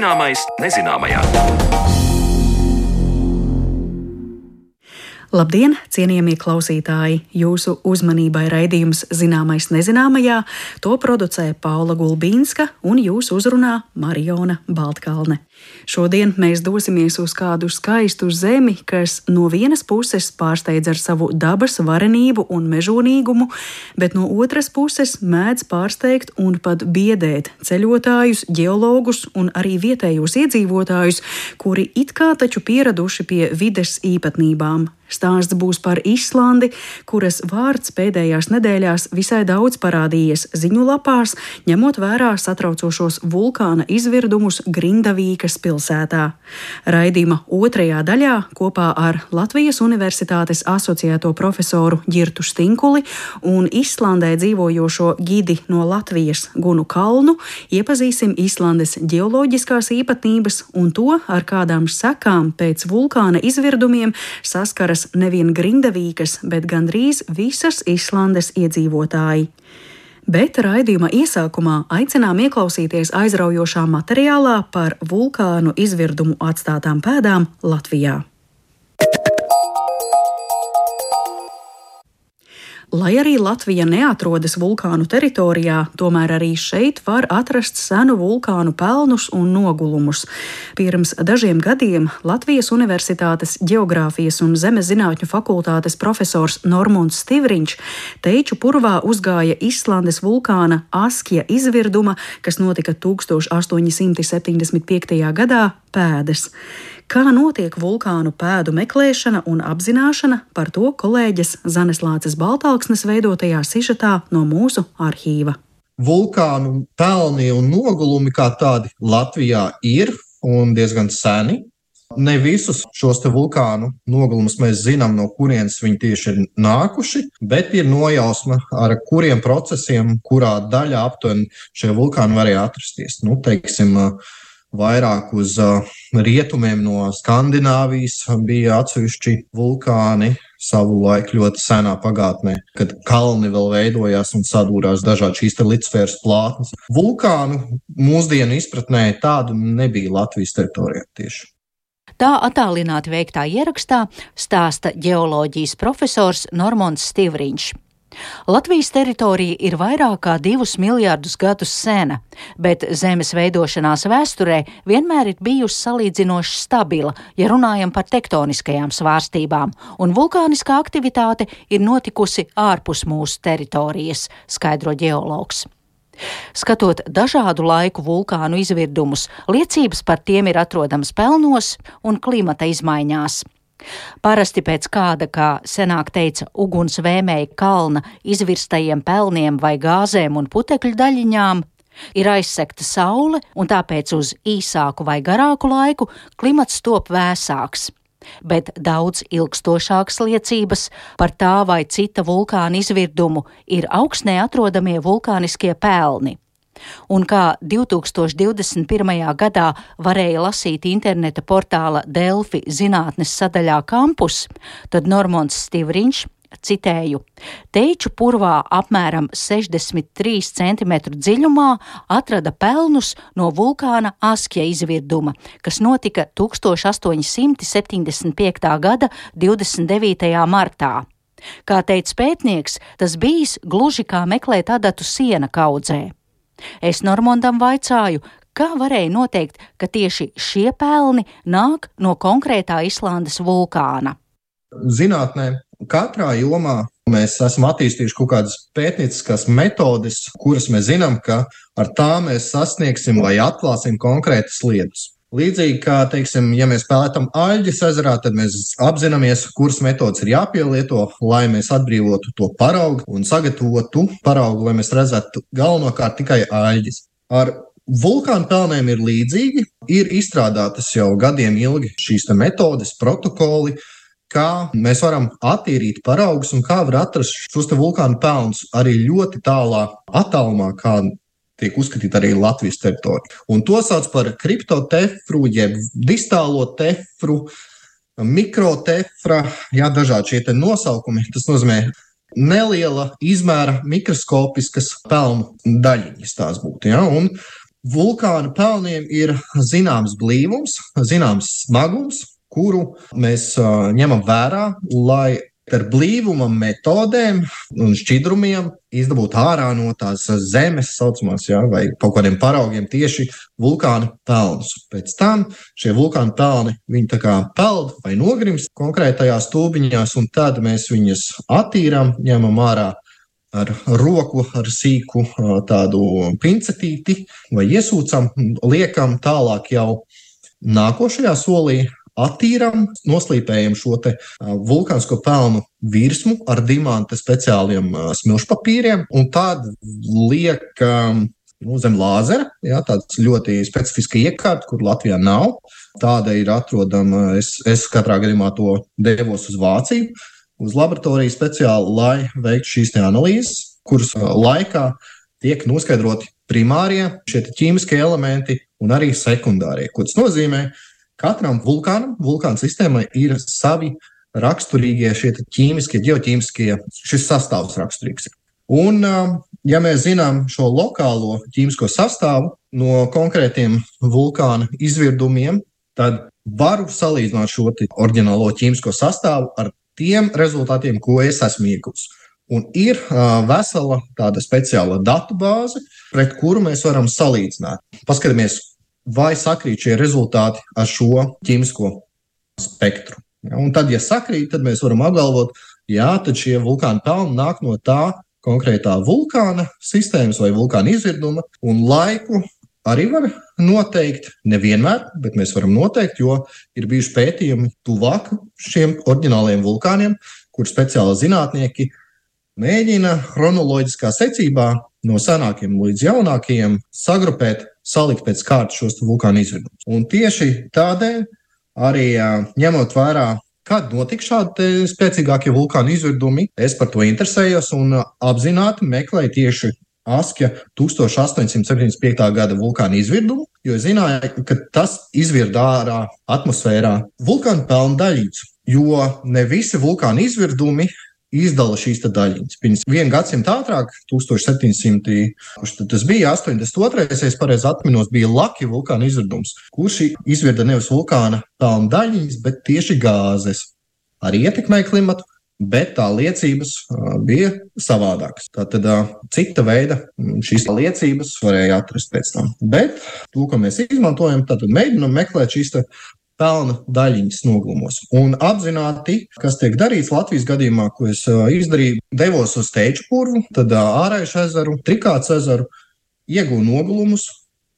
Zināmais nezināmajā. Labdien, cienījamie klausītāji! Jūsu uzmanībai raidījums Zināmais nezināmajā to producē Paula Gulbīnska un jūs uzrunā Mariona Baltkalne. Šodien mēs dosimies uz kādu skaistu zemi, kas no vienas puses pārsteidz ar savu dabas varenību un mežonīgumu, bet no otras puses mēdz pārsteigt un pat biedēt ceļotājus, geologus un arī vietējos iedzīvotājus, kuri it kā taču pieraduši pie vides īpatnībām. Stāsts būs par Islandi, kuras vārds pēdējās nedēļās visai daudz parādījies ziņu lapās, ņemot vērā satraucošos vulkāna izvirdumus Grindavīkas pilsētā. Raidījuma otrajā daļā kopā ar Latvijas Universitātes asociēto profesoru Girtu Stinkuli un Islandē dzīvojošo gidi no Latvijas Gunu Kalnu iepazīsim Islandes ģeoloģiskās īpatnības un to, ar kādām sekām pēc vulkāna izvirdumiem saskaras nevien grindavīkas, bet gandrīz visas Islandes iedzīvotāji. Bet raidījuma iesākumā aicinām ieklausīties aizraujošā materiālā par vulkānu izvirdumu atstātām pēdām Latvijā. Lai arī Latvija neatrodas vulkānu teritorijā, tomēr arī šeit var atrast senu vulkānu pelnus un nogulumus. Pirms dažiem gadiem Latvijas Universitātes Geogrāfijas un Zemes zinātņu fakultātes profesors Normons Stivriņš teiču purvā uzgāja Islandes vulkāna Askja izvirduma, kas notika 1875. gadā, pēdas. Kā notiek vulkānu pēdu meklēšana un apzināšana, par to kolēģis Zanes Lācis Baltāksnes veidotajā sižetā no mūsu arhīva. Vulkānu pelni un nogulumi kā tādi Latvijā ir un diezgan seni. Ne visus šos vulkānu nogulumus mēs zinām, no kurienes viņi tieši ir nākuši, bet ir nojausma, ar kuriem procesiem, kurā daļā aptuveni šie vulkāni varēja atrasties. Nu, teiksim, uh, vairāk uz uh, rietumiem no Skandināvijas bija atsevišķi vulkāni. Savu laiku ļoti senā pagātnē, kad kalni vēl veidojās un sadūrās dažādi šīs litosfēras plātnes. Vulkānu mūsdienu izpratnē tādu nebija Latvijas teritorijā tieši. Tā attālināti veiktā ierakstā stāsta ģeoloģijas profesors Normons Stivriņš. Latvijas teritorija ir vairāk kā divus miljardus gadus sena, bet zemes veidošanās vēsturē vienmēr ir bijusi salīdzinoši stabila, ja runājam par tektoniskajām svārstībām, un vulkāniskā aktivitāte ir notikusi ārpus mūsu teritorijas, skaidro ģeologs. Skatot dažādu laiku vulkānu izvirdumus, liecības par tiem ir atrodamas pelnos un klimata izmaiņās. Parasti pēc kāda, kā senāk teica, uguns vēmēja kalna izvirstajiem pelniem vai gāzēm un putekļu daļiņām, ir aizsekta saule, un tāpēc uz īsāku vai garāku laiku klimats top vēsāks. Bet daudz ilgstošākas liecības par tā vai cita vulkāna izvirdumu ir augstnē atrodamie vulkāniskie pelni. Un kā 2021. gadā varēja lasīt interneta portāla Delfi zinātnes sadaļā Campus, tad Normons Stivriņš citēju, teiču purvā apmēram 63 cm dziļumā atrada pelnus no vulkāna Askja izvirduma, kas notika 1875. gada 29. martā. Kā teica pētnieks, tas bijis gluži kā meklēt adatu siena kaudzē. Es Normondam vaicāju, kā varēja noteikt, ka tieši šie pelni nāk no konkrētā Islandes vulkāna. Zinātnē katrā jomā mēs esam attīstījuši kaut kādas pētnieciskas metodes, kuras mēs zinām, ka ar tām mēs sasniegsim vai atklāsim konkrētas lietas. Līdzīgi kā, teiksim, ja mēs pētām aļģes ezerā, tad mēs apzināmies, kuras metodas ir jāpielieto, lai mēs atbrīvotu to paraugu un sagatavotu paraugu, lai mēs redzētu galvenokārt tikai aļģes. Ar vulkānu pelniem ir līdzīgi, ir izstrādātas jau gadiem ilgi šīs metodes, protokoli, kā mēs varam attīrīt paraugus un kā var atrast šos vulkānu pelnus arī ļoti tālā attālumā, kā tiek uzskatīta arī Latvijas teritorija. Un to sauc par kriptotefru, jeb distālo tefru, mikrotefra, jā, dažādi šie nosaukumi. Tas nozīmē neliela izmēra mikroskopiskas pelnu daļiņas tās būtu. Ja? Un vulkāna pelniem ir zināms blīvums, zināms smagums, kuru mēs ņemam vērā, lai ar blīvuma metodēm un šķidrumiem izdabūt ārā no tās zemes, saucamās, ja, vai kaut kādiem paraugiem tieši vulkāna pelnus. Pēc tam šie vulkāna pelni viņi peld vai nogrimst konkrētajās tūbiņās, un tad mēs viņus attīrām, ņemam ārā ar roku, ar sīku tādu pincetīti vai iesūcam, liekam tālāk jau nākošajā solī attīrām, noslīpējam šo vulkānisko pelnu virsmu ar dimanta speciāliem smilšpapīriem, un tad liekam nu, zem lāzera. Ja, tāds ļoti specifisks iekārta, kur Latvijā nav. Tāda ir atrodama. Es, es katrā gadījumā to devos uz Vāciju, uz laboratoriju speciāli, lai veiktu šīs analīzes, kuras laikā tiek noskaidroti primārie ķīmiskie elementi un arī sekundārie. Ko tas nozīmē? Katram vulkānam, vulkāna sistēmai ir savi raksturīgie šie ķīmiskie, geoķīmiskie, šis sastāvs raksturīgs. Un, ja mēs zinām šo lokālo ķīmisko sastāvu no konkrētiem vulkāna izvirdumiem, tad varu salīdzināt šo oriģinālo ķīmisko sastāvu ar tiem rezultātiem, ko es esmu ieguvis. Un ir uh, vesela tāda speciāla datu bāze, pret kuru mēs varam salīdzināt. Paskatāmies, vai sakrīt šie rezultāti ar šo ķīmisko spektru. Ja, un tad, ja sakrīt, tad mēs varam apgalvot, jā, tad šie vulkāni pelni nāk no tā konkrētā vulkāna sistēmas vai vulkāna izvirduma, un laiku arī var noteikt. Nevienmēr, bet mēs varam noteikt, jo ir bijuši pētījumi tuvāk šiem oriģināliem vulkāniem, kur speciāli zinātnieki mēģina chronoloģiskā secībā no senākiem līdz jaunākajiem sagrupēt salikt pēc kārtas šos vulkānu izvirdumus. Un tieši tādēļ arī ņemot vērā Kad notika šādi spēcīgākie vulkānu izvirdumi, es par to interesējos un apzināti meklēju tieši Askja 1875. gada vulkāna izvirdumu, jo zināju, ka tas izvirda ārā atmosfērā vulkānu pelnu daļītes. Jo ne visi vulkāna izvirdumi izdala šīs daļiņas. Pirms viena gadsimta ātrāk, 1700, tas bija 82. es pareizi atminos, bija Laki vulkāna izvirdums, kurš izvirda nevis vulkāna pelnu daļiņas, bet tieši gāzes. Arī ietekmēja klimatu, bet tā liecības bija savādākas. Tātad cita veida šīs liecības varēja atrast pēc tam. Bet to, ko mēs izmantojam, tad mēģinām meklēt šīs pelna daļiņas noglumos. Un apzināti, kas tiek darīts Latvijas gadījumā, ko es izdarīju, devos uz Teiču purvu, tad ārēju ezeru, Trikāts ezeru, iegūju noglumus,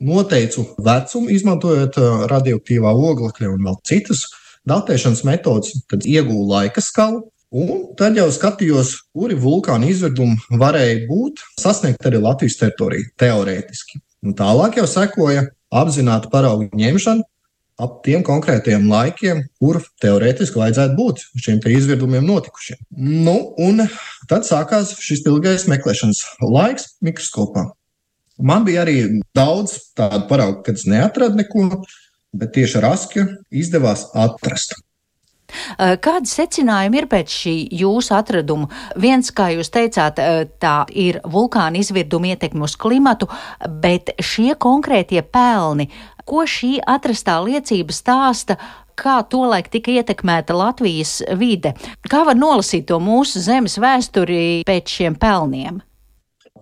noteicu vecumu, izmantojot radioaktīvā oglekļa un vēl citas datēšanas metodas, tad iegūju laika skalu. Un tad jau skatījos, kuri vulkāna izvirdumi varēja būt sasniegt arī Latvijas teritoriju teorētiski. Un tālāk jau sekoja apzināta paraugu ņemšana, ap tiem konkrētiem laikiem, kur teorētiski vajadzētu būt šiem izvirdumiem notikušiem. Nu, un tad sākās šis ilgais meklēšanas laiks mikroskopā. Man bija arī daudz tādu paraugu, kad es neatradu neko, bet tieši ar askju izdevās atrast. Kādi secinājumi ir pēc šī jūsu atraduma? Viens, kā jūs teicāt, tā ir vulkāna izvirduma ietekme uz klimatu, bet šie konkrētie pelni Ko šī atrastā liecība stāsta kā tolaik tika ietekmēta Latvijas vide. Kā var nolasīt to mūsu zemes vēsturi pēc šiem pelniem?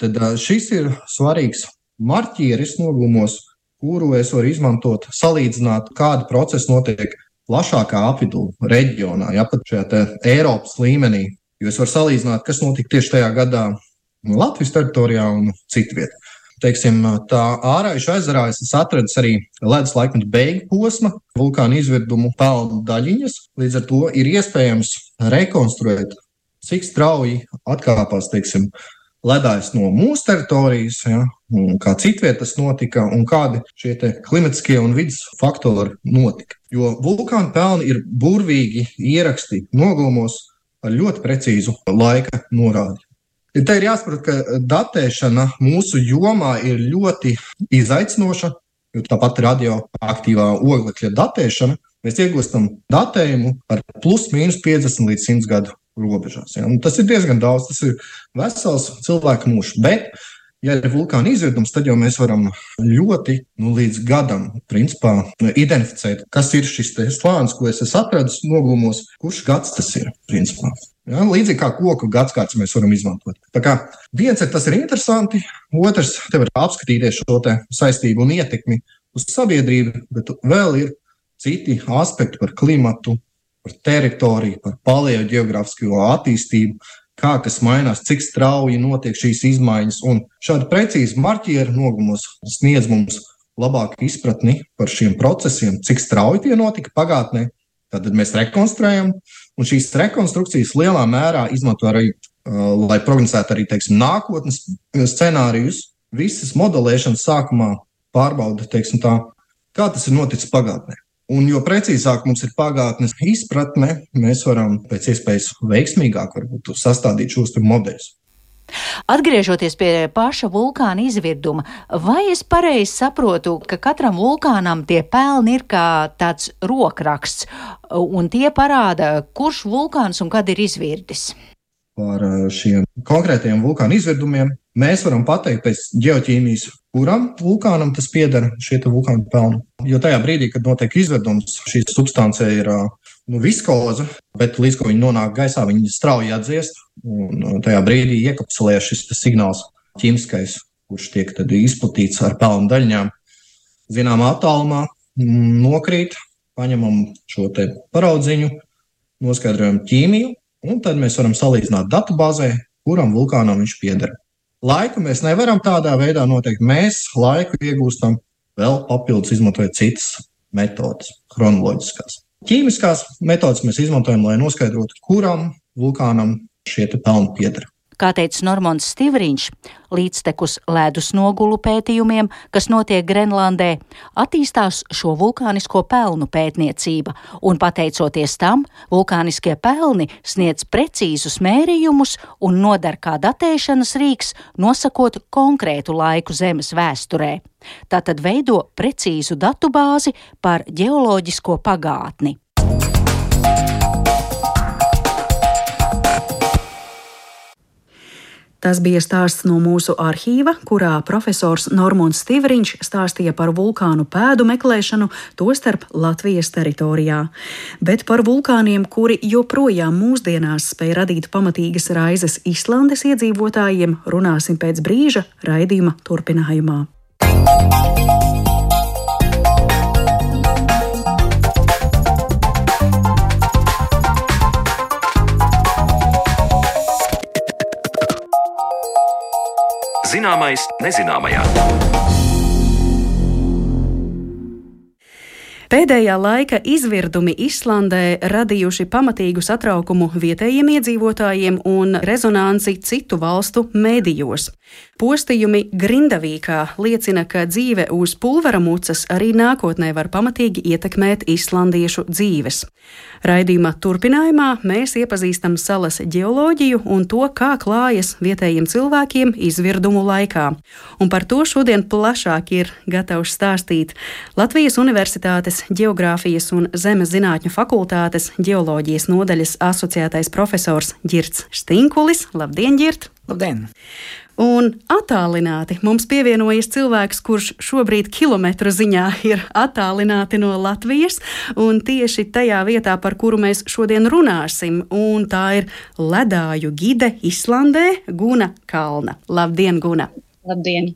Tad šis ir svarīgs marķieris noglumos, kuru es varu izmantot, salīdzināt, kāda procesa notiek plašākā apvidū reģionā, ja pat šajā Eiropas līmenī. Jo es varu salīdzināt, kas notika tieši tajā gadā Latvijas teritorijā un citvietā teiksim, tā ārājuša ezerā es atradu arī ledus laikmetu beigu posma, vulkāna izvirdumu pelnu daļiņas. Līdz ar to ir iespējams rekonstruēt, cik strauji atkāpās, teiksim, ledājs no mūsu teritorijas, ja, kā citvietas notika un kādi šie klimatiskie un vidas faktori notika. Jo vulkāna pelni ir burvīgi ieraksti noglumos ar ļoti precīzu laika norādi. Te ir jāsaprot, ka datēšana mūsu jomā ir ļoti izaicinoša. Tāpat radioaktīvā oglekļa datēšana mēs iegūstam datējumu ar plus mīnus 50 līdz 100 gadu robežās. Ja? Un tas ir diezgan daudz, tas ir vesels cilvēku mūžs. Bet ja ir vulkāna izvirdums, tad jau mēs varam ļoti nu, līdz gadam principā, identificēt, kas ir šis slānis, ko es esmu atradis nogulumos, kurš gads tas ir. Principā. Ja, līdzīgi kā koku gadsimts mēs varam izmantot. Tā kā viens ir tas ir interesanti, otrs te var apskatīties šo saistību un ietekmi uz sabiedrību, bet vēl ir citi aspekti par klimatu, par teritoriju, par paleogeogrāfisko attīstību, kā kas mainās, cik strauji notiek šīs izmaiņas. Un šādi precīzi marķieri nogumos sniedz mums labāku izpratni par šiem procesiem, cik strauji tie notika pagātnē. Tad mēs rekonstruējam, un šīs rekonstrukcijas lielā mērā izmanto arī, uh, lai prognozētu arī teiksim, nākotnes scenārijus. Visas modelēšanas sākumā pārbauda, teiksim, tā, kā tas ir noticis pagātnē. Un jo precīzāk mums ir pagātnes izpratne, mēs varam pēc iespējas veiksmīgāk sastādīt šos modeļus. Atgriežoties pie paša vulkāna izvirduma, vai es pareizi saprotu, ka katram vulkānam tie pelni ir kā tāds rokraksts, un tie parāda, kurš vulkāns un kad ir izvirdis? Par eh, šiem konkrētiem vulkāna izvirdumiem mēs varam pateikt pēc geoķīmijas, kuram vulkānam tas pieder šie vulkāna pelni. Jo tajā brīdī, kad notiek izvedums, šī substance ir nu, viskoza, bet līdz ko viņi nonāk gaisā, viņi strauji atdziest. Un tajā brīdī iekapsulē šis signāls ķīmiskais, kurš tiek izplatīts ar pelnu daļņām. Zināmā attālumā nokrīt, paņemam šo paraudziņu, noskaidrojam ķīmiju, un tad mēs varam salīdzināt datubāzē, kuram vulkānam viņš pieder. Laiku mēs nevaram tādā veidā noteikt. Mēs laiku iegūstam vēl papildus, izmantojot citas metodes, chronoloģiskās. Ķīmiskās metodes mēs izmantojam, lai noskaidrotu, kuram vulkānam šie pelni pieder. Kā teica Normons Stivriņš, līdztekus ledus nogulu pētījumiem, kas notiek Grenlandē, attīstās šo vulkānisko pelnu pētniecība, un pateicoties tam, vulkāniskie pelni sniedz precīzus mērījumus un nodar kā datēšanas rīks, nosakot konkrētu laiku Zemes vēsturē. Tātad veido precīzu datubāzi par ģeoloģisko pagātni. Tas bija stāsts no mūsu arhīva, kurā profesors Normons Stīvriņš stāstīja par vulkānu pēdu meklēšanu, tostarp Latvijas teritorijā. Bet par vulkāniem, kuri joprojām mūsdienās spēj radīt pamatīgas raizes Islandes iedzīvotājiem, runāsim pēc brīža raidījuma turpinājumā. Zināmais nezināmajā. Pēdējā laika izvirdumi Islandē radījuši pamatīgu satraukumu vietējiem iedzīvotājiem un rezonanci citu valstu mēdījos. Postījumi Grindavīkā liecina, ka dzīve uz pulveramucas arī nākotnē var pamatīgi ietekmēt islandiešu dzīves. Raidījuma turpinājumā mēs iepazīstam salas geoloģiju un to, kā klājas vietējiem cilvēkiem izvirdumu laikā. Un par to šodien plašāk ir gatavs stāstīt Latvijas Universitātes Geogrāfijas un Zemes zinātņu fakultātes geoloģijas nodaļas asociētais profesors Girts Stinkulis. Labdien, Girt! Labdien! Un attālināti mums pievienojas cilvēks, kurš šobrīd kilometru ziņā ir attālināti no Latvijas, un tieši tajā vietā, par kuru mēs šodien runāsim, un tā ir ledāju gide Islandē Guna Kalna. Labdien, Guna! Labdien!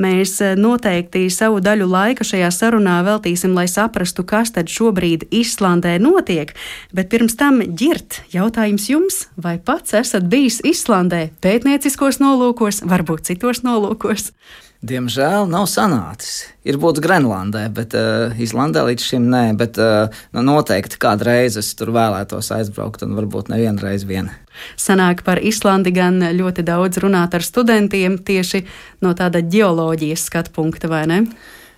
Mēs eh, noteikti savu daļu laika šajā sarunā veltīsim, lai saprastu, kas tad šobrīd Islandē notiek. Bet pirms tam, ģirt, jautājums jums, vai pats esat bijis Islandē pētnieciskos nolūkos, varbūt citos nolūkos? Diemžēl nav sanācis. Ir būtis Grenlandē, bet uh, Islandē līdz šim nē. Bet uh, nu, noteikti kādreiz es tur vēlētos aizbraukt, un varbūt nevienu reizi vien. Sanāk par Islandi gan ļoti daudz runāt ar studentiem tieši no tāda geoloģijas skatu punkta, vai ne?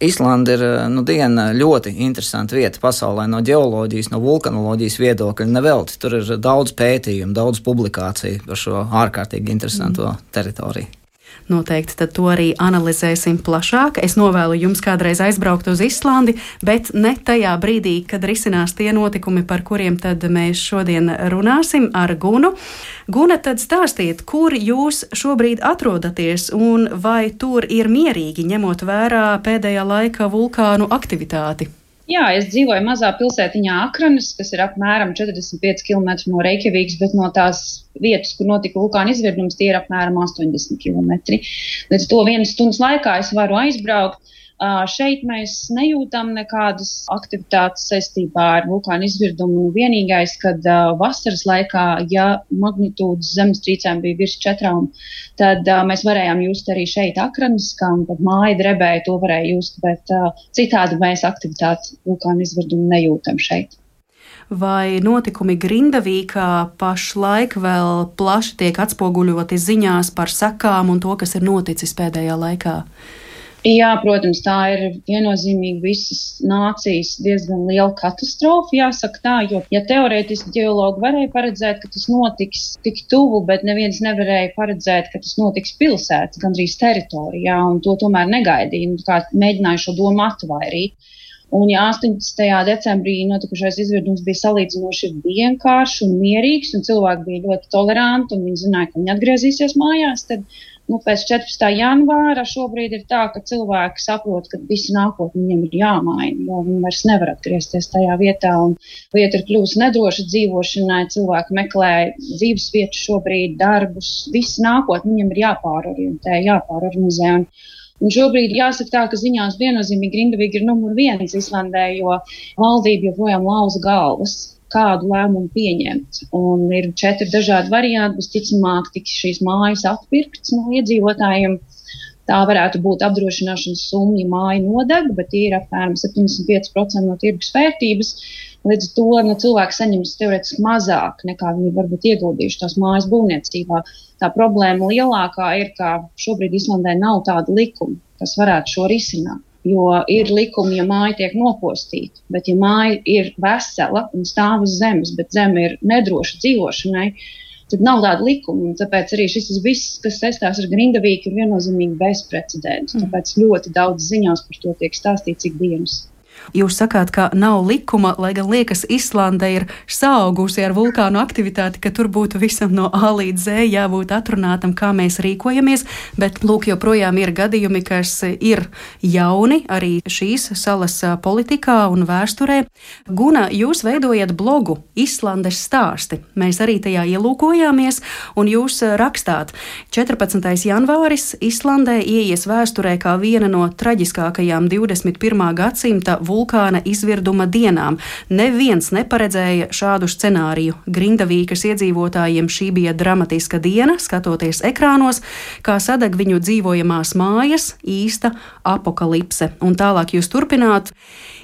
Islanda ir nu, diena, ļoti interesanta vieta pasaulē no geoloģijas, no vulkanoloģijas viedokļa. Nevelti tur ir daudz pētījumu, daudz publikāciju par šo ārkārtīgi interesanto mm. teritoriju. Noteikti to arī analizēsim plašāk. Es novēlu jums kādreiz aizbraukt uz Islandi, bet ne tajā brīdī, kad risinās tie notikumi, par kuriem mēs šodien runāsim ar Gunu. Guna, tad stāstiet, kur jūs šobrīd atrodaties un vai tur ir mierīgi ņemot vērā pēdējā laika vulkānu aktivitāti? Jā, es dzīvoju mazā pilsētiņā Akranis, kas ir apmēram 45 km no Reikjavīgas, bet no tās vietas, kur notika vulkāna izvirdums, tie ir apmēram 80 km. Līdz to vienas stundas laikā es varu aizbraukt Šeit mēs nejūtam nekādas aktivitātes saistībā ar vulkānu izvirdumu. Vienīgais, kad vasaras laikā, ja magnitūdas zemestrīcēm bija virs četrām, tad mēs varējām just arī šeit akranis, kā tad māja drebēja, to varēja just, bet citādi mēs aktivitātes vulkānu izvirdumu nejūtam šeit. Vai notikumi Grindavīkā pašlaik vēl plaši tiek atspoguļoti ziņās par sakām un to, kas ir noticis pēdējā laikā? Jā, protams, tā ir viennozīmīgi visas nācijas diezgan liela katastrofa, jāsaka tā, jo, ja teorētiski ģeologi varēja paredzēt, ka tas notiks tik tuvu, bet neviens nevarēja paredzēt, ka tas notiks pilsētas, gandrīz teritorijā, un to tomēr negaidīja, un kā mēģināja šo domu atvairīt. Un, ja 18. decembrī notikušais izvirdums bija salīdzinoši vienkāršs un mierīgs, un cilvēki bija ļoti toleranti, un viņi zināja, ka viņi atgriezīsies mājās, tad Nu, pēc 14. janvāra šobrīd ir tā, ka cilvēki saprot, ka visu nākotni viņiem ir jāmaina, jo viņi vairs nevar atgriezties tajā vietā. Vieta ir kļuvusi nedroša dzīvošanai, cilvēki meklē dzīves vietu šobrīd, darbus, visu nākotni viņiem ir jāpārorientē, jāpārorganizē. Un, Un šobrīd jāsaka tā, ka ziņās viennozīmīgi Grindavīgi ir numur viens Islandē, jo valdība joprojām lauza galvas kādu lēmumu pieņemt. Un ir četri dažādi varianti. Visticamāk, tiks šīs mājas atpirktas no iedzīvotājiem. Tā varētu būt apdrošināšanas summa, ja māja nodeg, bet tie ir apmēram 75% no tirgus vērtības. Līdz ar to nu, cilvēki saņems teorētiski mazāk nekā viņi varbūt ieguldījuši tās mājas būvniecībā. Tā problēma lielākā ir, ka šobrīd Islandē nav tāda likuma, kas varētu šo risināt. Jo ir likumi, ja māja tiek nopostīta, bet ja māja ir vesela un stāv uz zemes, bet zeme ir nedroša dzīvošanai, tad nav tāda likuma. Tāpēc arī šis viss, kas saistās ar Grindavīku, ir viennozīmīgi bezprecedents. Mm. Tāpēc ļoti daudz ziņās par to tiek stāstīts ikdienas. Jūs sakāt, ka nav likuma, lai gan liekas, Islande ir saugusi ar vulkānu aktivitāti, ka tur būtu visam no A līdz Z jābūt atrunātam, kā mēs rīkojamies, bet lūk, joprojām ir gadījumi, kas ir jauni arī šīs salas politikā un vēsturē. Guna, jūs veidojat blogu Islandes stāsti. Mēs arī tajā ielūkojāmies, un jūs rakstāt 14. janvāris Islandē ieies vēsturē kā viena no traģiskākajām 21. gadsimta vulkāna izvirduma dienām. Neviens neparedzēja šādu scenāriju. Grindavīkas iedzīvotājiem šī bija dramatiska diena, skatoties ekrānos, kā sadeg viņu dzīvojamās mājas, īsta apakalipse. Un tālāk jūs turpināt.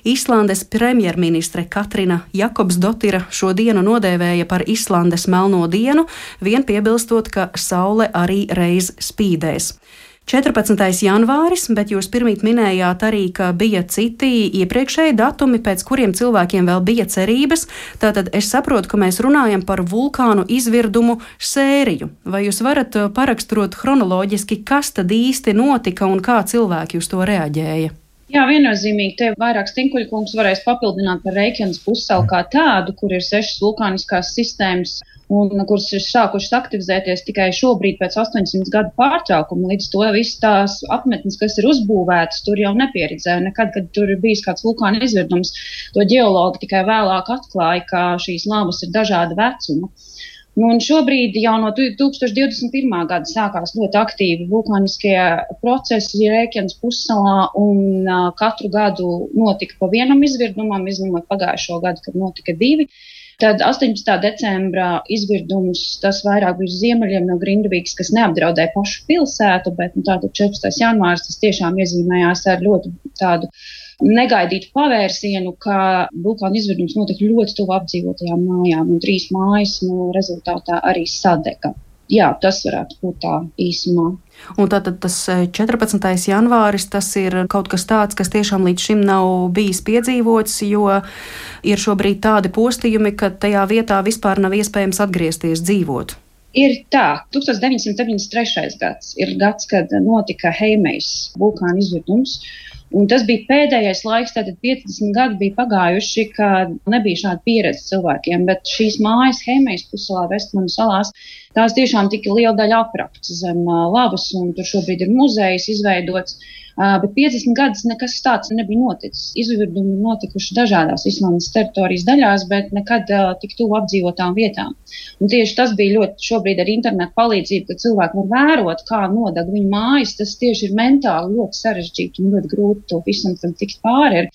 Īslandes premjerministre Katrina Jakobsdotira šo dienu nodēvēja par Īslandes melno dienu, vien piebilstot, ka saule arī reiz spīdēs. 14. janvāris, bet jūs pirmīt minējāt arī, ka bija citi iepriekšēji datumi, pēc kuriem cilvēkiem vēl bija cerības. Tātad es saprotu, ka mēs runājam par vulkānu izvirdumu sēriju. Vai jūs varat uh, paraksturot chronoloģiski, kas tad īsti notika un kā cilvēki uz to reaģēja? Jā, viennozīmīgi te vairāk stinkuļkungs varēs papildināt par Reikjanas pussalu kā tādu, kur ir sešas vulkāniskās sistēmas un kuras ir sākušas aktivizēties tikai šobrīd pēc 800 gadu pārtraukuma. Līdz to visas tās apmetnes, kas ir uzbūvētas, tur jau nepieredzēja nekad, kad tur ir bijis kāds vulkāna izvirdums. To ģeologi tikai vēlāk atklāja, ka šīs lavas ir dažāda vecuma. Nu, šobrīd jau no 2021. gada sākās ļoti aktīvi vulkāniskie procesi Rēķinas pussalā, un uh, katru gadu notika pa vienam izvirdumam, izņemot pagājušo gadu, kad notika divi. Uh, Tad 18. decembrā izvirdums tas vairāk bija uz ziemeļiem no Grindavīgas, kas neapdraudēja pašu pilsētu, bet nu, tātad 14. janvārs tas tiešām iezīmējās ar ļoti tādu negaidītu pavērsienu, ka vulkāna izvirdums notika ļoti tuvu apdzīvotajām mājām, un trīs mājas nu, rezultātā arī sadega jā, tas varētu būt tā īsumā. Un tātad tas 14. E, janvāris, tas ir kaut kas tāds, kas tiešām līdz šim nav bijis piedzīvots, jo ir šobrīd tādi postījumi, ka tajā vietā vispār nav iespējams atgriezties dzīvot. Ir tā, 1993. gads ir gads, kad notika Heimejs vulkāna izvirdums. Un tas bija pēdējais laiks, tad 50 gadi bija pagājuši, kad nebija šāda pieredze cilvēkiem. Bet šīs mājas, Heimijas puselā, Vestmanu salās, tās tiešām tika liela daļa aprakts zem lavas, un tur šobrīd ir muzejs izveidots. Uh, bet 50 gadus nekas tāds nebija noticis. Izvirdumi notikuši dažādās Islandes teritorijas daļās, bet nekad uh, tik tuvu apdzīvotām vietām. Un tieši tas bija ļoti šobrīd ar internetu palīdzību, ka cilvēki var vērot, kā nodeg viņu mājas. Tas tieši ir mentāli ļoti sarežģīti un ļoti grūti to visam tikt pāri.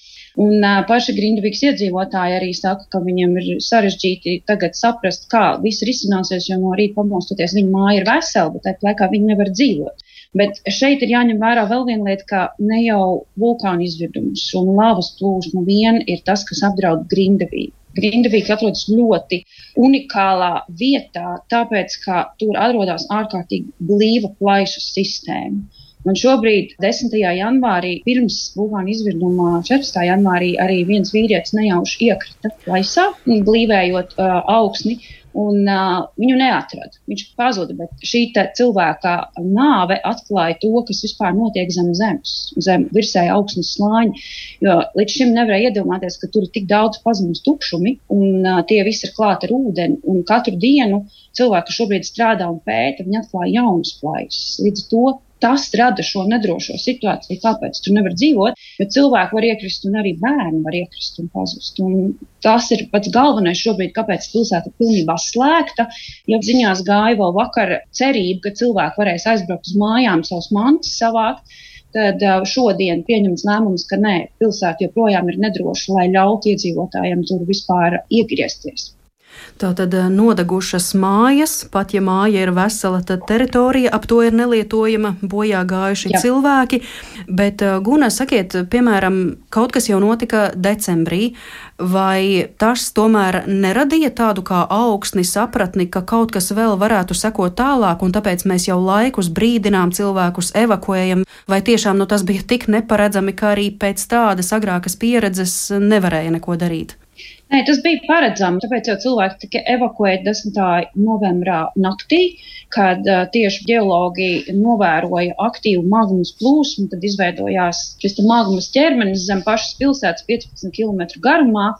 Un uh, paši Grindviks iedzīvotāji arī saka, ka viņiem ir sarežģīti tagad saprast, kā viss risināsies, jo no rīta pamostoties viņa māja ir vesela, bet tāpat laikā viņi nevar dzīvot. Bet šeit ir jāņem vērā vēl viena lieta, ka ne jau vulkāna izvirdums un lavas plūsma vien ir tas, kas apdraud Grindavīgu. Grindavīga atrodas ļoti unikālā vietā, tāpēc, ka tur atrodas ārkārtīgi blīva plaisu sistēma. Un šobrīd, 10. janvārī, pirms vulkāna izvirduma 14. janvārī, arī viens vīrietis nejauši iekrita plaisā, blīvējot uh, augsni un uh, viņu neatrada. Viņš pazuda, bet šī cilvēka nāve atklāja to, kas vispār notiek zem zemes, zem virsēja augstnes slāņa. Jo līdz šim nevarēja iedomāties, ka tur ir tik daudz pazemes tukšumi, un uh, tie visi ir klāti ar ūdeni. Katru dienu cilvēki šobrīd strādā un pēta, viņi atklāja jaunas plaisas. Līdz ar to tas rada šo nedrošo situāciju, kāpēc tur nevar dzīvot. Jo cilvēki var iekrist, un arī bērni var iekrist un pazust. Un tas ir pats galvenais šobrīd, kāpēc pilsēta ir pilnībā slēgta. Ja ziņās gāja vēl vakar cerība, ka cilvēki varēs aizbraukt uz mājām, savus mantas savākt. Tad šodien pieņemts lēmums, ka nē, pilsēta joprojām ir nedroša, lai ļautu iedzīvotājiem tur vispār iegriezties. Tātad eh, nodegušas mājas, pat ja māja ir vesela, tad teritorija ap to ir nelietojama, bojā gājuši Jā. cilvēki. Bet, eh, Guna, sakiet, piemēram, kaut kas jau notika decembrī, vai tas tomēr neradīja tādu kā augsni sapratni, ka kaut kas vēl varētu sekot tālāk, un tāpēc mēs jau laikus brīdinām cilvēkus, evakuējam, vai tiešām nu, tas bija tik neparedzami, ka arī pēc tādas agrākas pieredzes nevarēja neko darīt? Nē, tas bija paredzami, tāpēc jau cilvēki tika evakuēti 10. novembrā naktī, kad uh, tieši ģeologi novēroja aktīvu magmas plūsmu, tad izveidojās šis magmas ķermenis zem pašas pilsētas 15 km garumā.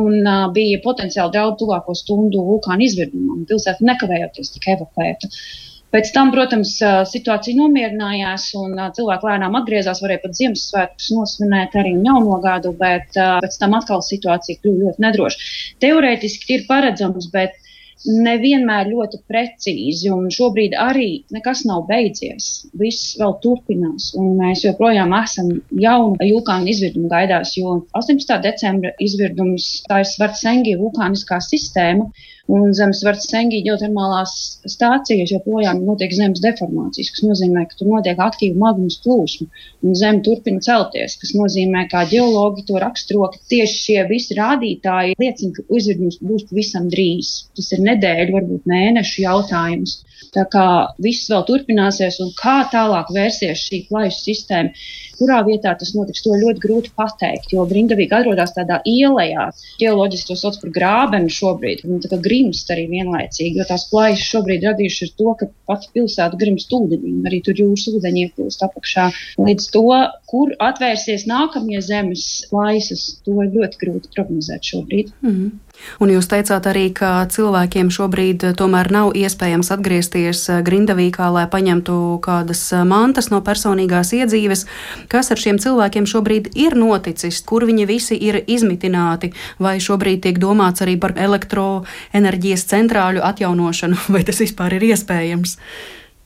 Un uh, bija potenciāli daudz tuvāko stundu vulkāna izvirdumam. Pilsēta nekavējoties tika evakuēta. Uh, Pēc tam, protams, situācija nomierinājās un cilvēki lēnām atgriezās. Varēja pat Ziemassvētkus nosvinēt arī jauno gadu, bet pēc tam atkal situācija kļuva ļoti nedroša. Teorētiski ir paredzams, bet nevienmēr ļoti precīzi. Un šobrīd arī nekas nav beidzies. Viss vēl turpinās, un mēs joprojām esam jaunu vulkānu izvirdumu gaidās, jo 18. decembra izvirdums tā ir Svartsengi vulkāniskā sistēma. Un zem Svartsengi ģeotermālās stācijas joprojām notiek zemes deformācijas, kas nozīmē, ka tur notiek aktīva magmas plūsma un zeme turpina celties, kas nozīmē, kā ģeologi to raksturo, ka tieši šie visi rādītāji liecina, ka izvirdums būs pavisam drīz. Tas ir nedēļu, varbūt mēnešu jautājums. Tā kā viss vēl turpināsies un kā tālāk vērsies šī plaisu sistēma, kurā vietā tas notiks, to ļoti grūti pateikt, jo Grindavīga atrodas tādā ielā. Geoloģiski to sauc par grābeni šobrīd. Viņa tā kā grimst arī vienlaicīgi, jo tās plaisas šobrīd radījušas to, ka pati pilsēta grimst ūdenī, un arī tur jūras ūdeņi ieplūst apakšā. Līdz to, kur atvērsies nākamie zemes plaisas, to ir ļoti grūti prognozēt šobrīd. Mm -hmm. Un jūs teicāt arī, ka cilvēkiem šobrīd tomēr nav iespējams atgriezties Grindavīkā, lai paņemtu kādas mantas no personīgās iedzīves. Kas ar šiem cilvēkiem šobrīd ir noticis? Kur viņi visi ir izmitināti? Vai šobrīd tiek domāts arī par elektroenerģiju? enerģijas centrāļu atjaunošanu, vai tas vispār ir iespējams?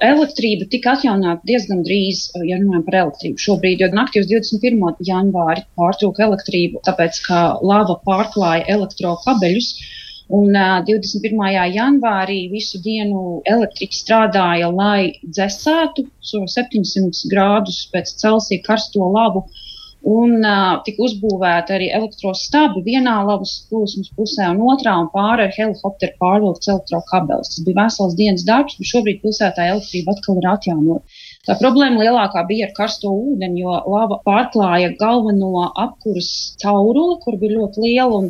Elektrība tika atjaunota diezgan drīz, ja runājam par elektrību. Šobrīd, jo naktī uz 21. janvāri pārtrūka elektrību, tāpēc ka lava pārklāja elektrokabeļus. Un uh, 21. janvārī visu dienu elektriķi strādāja, lai dzēsētu šo so 700 grādus pēc Celsija karsto lavu uh, Un uh, tika uzbūvēta arī elektrostabi vienā lavas plūsmas pusē un otrā, un pāri ar helikopteru pārvilkts elektrokabelis. Tas bija vesels dienas darbs, bet šobrīd pilsētā elektrība atkal ir atjaunota. Tā problēma lielākā bija ar karsto ūdeni, jo lava pārklāja galveno apkuras cauruli, kur bija ļoti liela.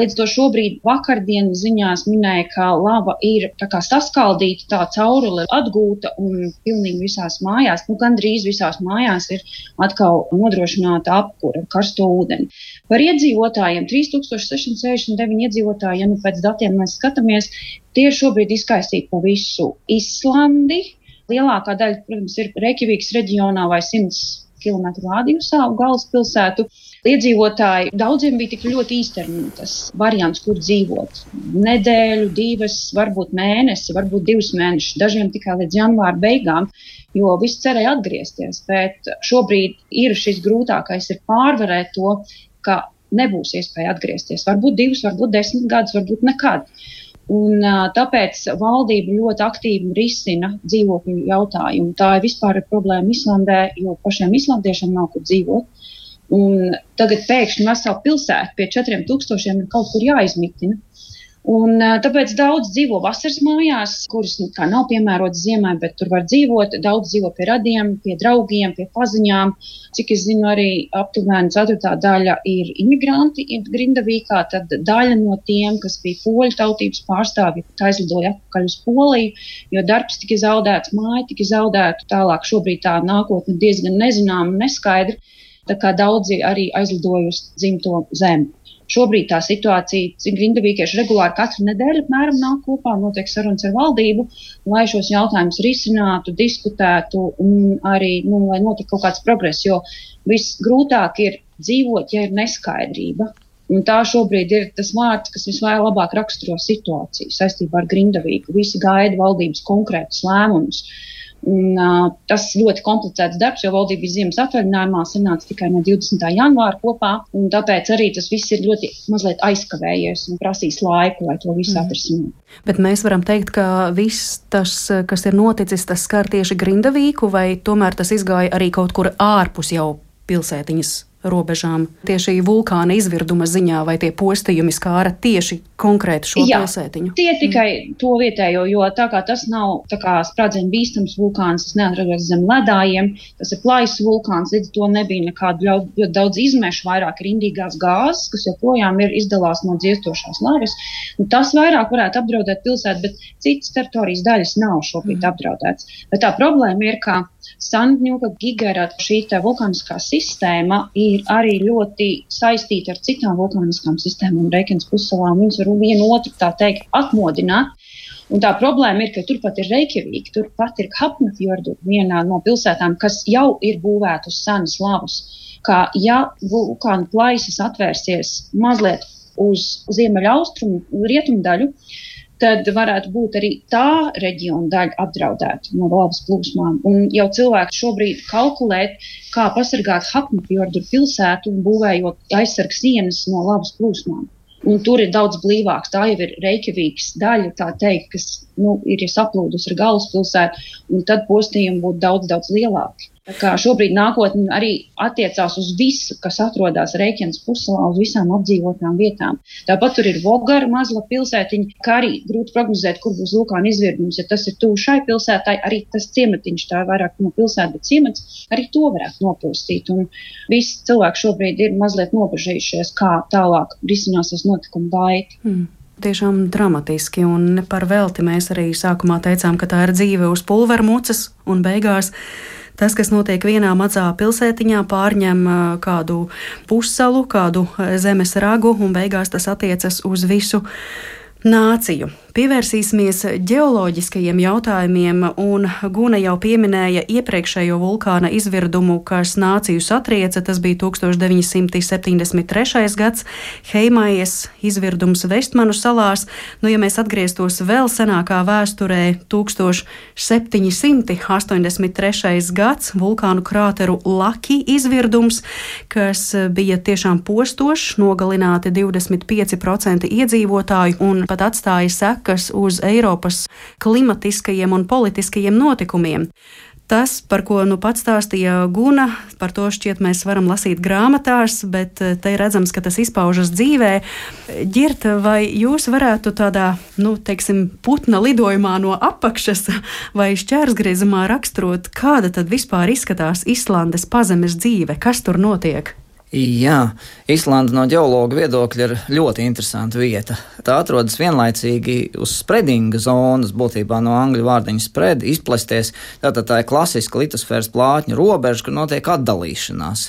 Līdz to šobrīd vakardienas ziņās minēja, ka lava ir saskaldīta, tā caurule atgūta un pilnīgi visās mājās, nu gandrīz visās mājās ir atkal nodrošināta apkura ar karsto ūdeni. Par iedzīvotājiem 3669 iedzīvotāji, ja nu pēc datiem mēs skatāmies, tie ir šobrīd izkaisīti pa visu Islandi Lielākā daļa, protams, ir Reikjavīgas reģionā vai 100 km rādījusā galvaspilsētu. Iedzīvotāji daudziem bija tik ļoti īstermiņa tas variants, kur dzīvot. Nedēļu, divas, varbūt mēnesi, varbūt divus mēnešus, dažiem tikai līdz janvāra beigām, jo viss cerēja atgriezties. Bet šobrīd ir šis grūtākais ir pārvarēt to, ka nebūs iespēja atgriezties. Varbūt divus, varbūt desmit gadus, varbūt nekad. Un, tāpēc valdība ļoti aktīvi risina dzīvokļu jautājumu. Tā ir vispār problēma Islandē, jo pašiem islandiešiem nav kur dzīvot. Un tagad pēkšņi vesela pilsēta pie 4000 ir kaut kur jāizmitina. Un, tāpēc daudz dzīvo vasaras mājās, kuras nu, nav piemērotas ziemai, bet tur var dzīvot. Daudz dzīvo pie radiem, pie draugiem, pie paziņām. Cik es zinu, arī aptuveni ceturtā daļa ir imigranti Grindavīkā. Tad daļa no tiem, kas bija poļu tautības pārstāvji, aizlidoja atpakaļ uz Poliju, jo darbs tika zaudēts, māja tika zaudēta. Tālāk šobrīd tā nākotne diezgan nezināma un neskaidra. Tā kā daudzi arī aizlidoja uz dzimto zemi. Šobrīd tā situācija, grindavīkieši regulāri katru nedēļu apmēram nāk kopā, notiek sarunas ar valdību, lai šos jautājumus risinātu, diskutētu un arī, nu, lai notiktu kaut kāds progress, jo visgrūtāk ir dzīvot, ja ir neskaidrība. Un tā šobrīd ir tas vārds, kas visvairāk raksturo situāciju saistībā ar grindavīgu. Visi gaida valdības konkrētus lēmumus. Uh, Un, uh, tas ļoti komplicēts darbs, jo valdība bija ziemas atvaļinājumā, sanāca tikai no 20. janvāra kopā. Tāpēc arī tas viss ir ļoti mazliet aizkavējies un prasīs laiku, lai to visu mm. atrisinātu. Bet mēs varam teikt, ka viss tas, kas ir noticis, tas skar tieši Grindavīku, vai tomēr tas izgāja arī kaut kur ārpus jau pilsētiņas robežām. Tieši vulkāna izvirduma ziņā vai tie postījumi skāra tieši konkrēti šo Jā, pilsētiņu? Tie tikai mm. to vietējo, jo tā kā tas nav sprādzienu bīstams vulkāns, tas neatrodas zem ledājiem, tas ir plājs vulkāns, līdz to nebija nekādu ļoti daudz izmešu, vairāk ir indīgās gāzes, kas joprojām ir izdalās no dziestošās lavas. Nu, tas vairāk varētu apdraudēt pilsētu, bet citas teritorijas daļas nav šobrīd mm. apdraudētas. Bet tā problēma ir, ka Sandņuka Gigera šī vulkāniskā sistēma ir arī ļoti saistīta ar citām vulkāniskām sistēmām Reikens pussalā. Viņas var vienu otru tā teikt atmodināt. Un tā problēma ir, ka turpat ir Reikjavīka, turpat ir Hapnafjordu, vienā no pilsētām, kas jau ir būvēta uz senas lavas. Kā ja vulkāna plaisas atvērsies mazliet uz ziemeļaustrumu, rietumu daļu, tad varētu būt arī tā reģiona daļa apdraudēta no lavas plūsmām. Un jau cilvēki šobrīd kalkulē, kā pasargāt Hapnfjordu pilsētu, būvējot aizsargs sienas no lavas plūsmām. Un tur ir daudz blīvāks. Tā jau ir Reikjavīgas daļa, tā teikt, kas nu, ir saplūdusi ar galvaspilsētu, un tad postījumi būtu daudz, daudz lielāki. Šobrīd nākotne arī attiecās uz visu, kas atrodas Reikjanas pussalā, uz visām apdzīvotām vietām. Tāpat tur ir Vogara mazla pilsētiņa, kā arī grūti prognozēt, kur būs vulkāna izvirdums. Ja tas ir tuvu šai pilsētai, arī tas ciematiņš, tā ir vairāk no pilsētas, bet ciemats, arī to varētu nopūstīt. Un visi cilvēki šobrīd ir mazliet nobežījušies, kā tālāk risināsies notikuma gaita. Hmm tiešām dramatiski, un par velti mēs arī sākumā teicām, ka tā ir dzīve uz pulvermucas, un beigās Tas, kas notiek vienā mazā pilsētiņā, pārņem kādu pussalu, kādu zemes ragu, un beigās tas attiecas uz visu nāciju. Pievērsīsimies geoloģiskajiem jautājumiem, un Guna jau pieminēja iepriekšējo vulkāna izvirdumu, kas nāciju satrieca. Tas bija 1973. gads, Heimājas izvirdums Vestmanu salās. Nu, ja mēs atgrieztos vēl senākā vēsturē, 1783. gads, vulkānu krāteru Laki izvirdums, kas bija tiešām postošs, nogalināti 25% iedzīvotāju un pat atstāja sekas sekas uz Eiropas klimatiskajiem un politiskajiem notikumiem. Tas, par ko nu pats stāstīja Guna, par to šķiet mēs varam lasīt grāmatās, bet eh, te redzams, ka tas izpaužas dzīvē. Girta, vai jūs varētu tādā, nu, teiksim, putna lidojumā no apakšas vai šķērsgriezumā raksturot, kāda tad vispār izskatās Islandes pazemes dzīve, kas tur notiek? Jā, Islanda no ģeologa viedokļa ir ļoti interesanta vieta. Tā atrodas vienlaicīgi uz spredinga zonas, būtībā no angļu vārdiņa spread, izplesties. Tātad tā ir klasiska litosfēras plātņa robeža, kur notiek atdalīšanās.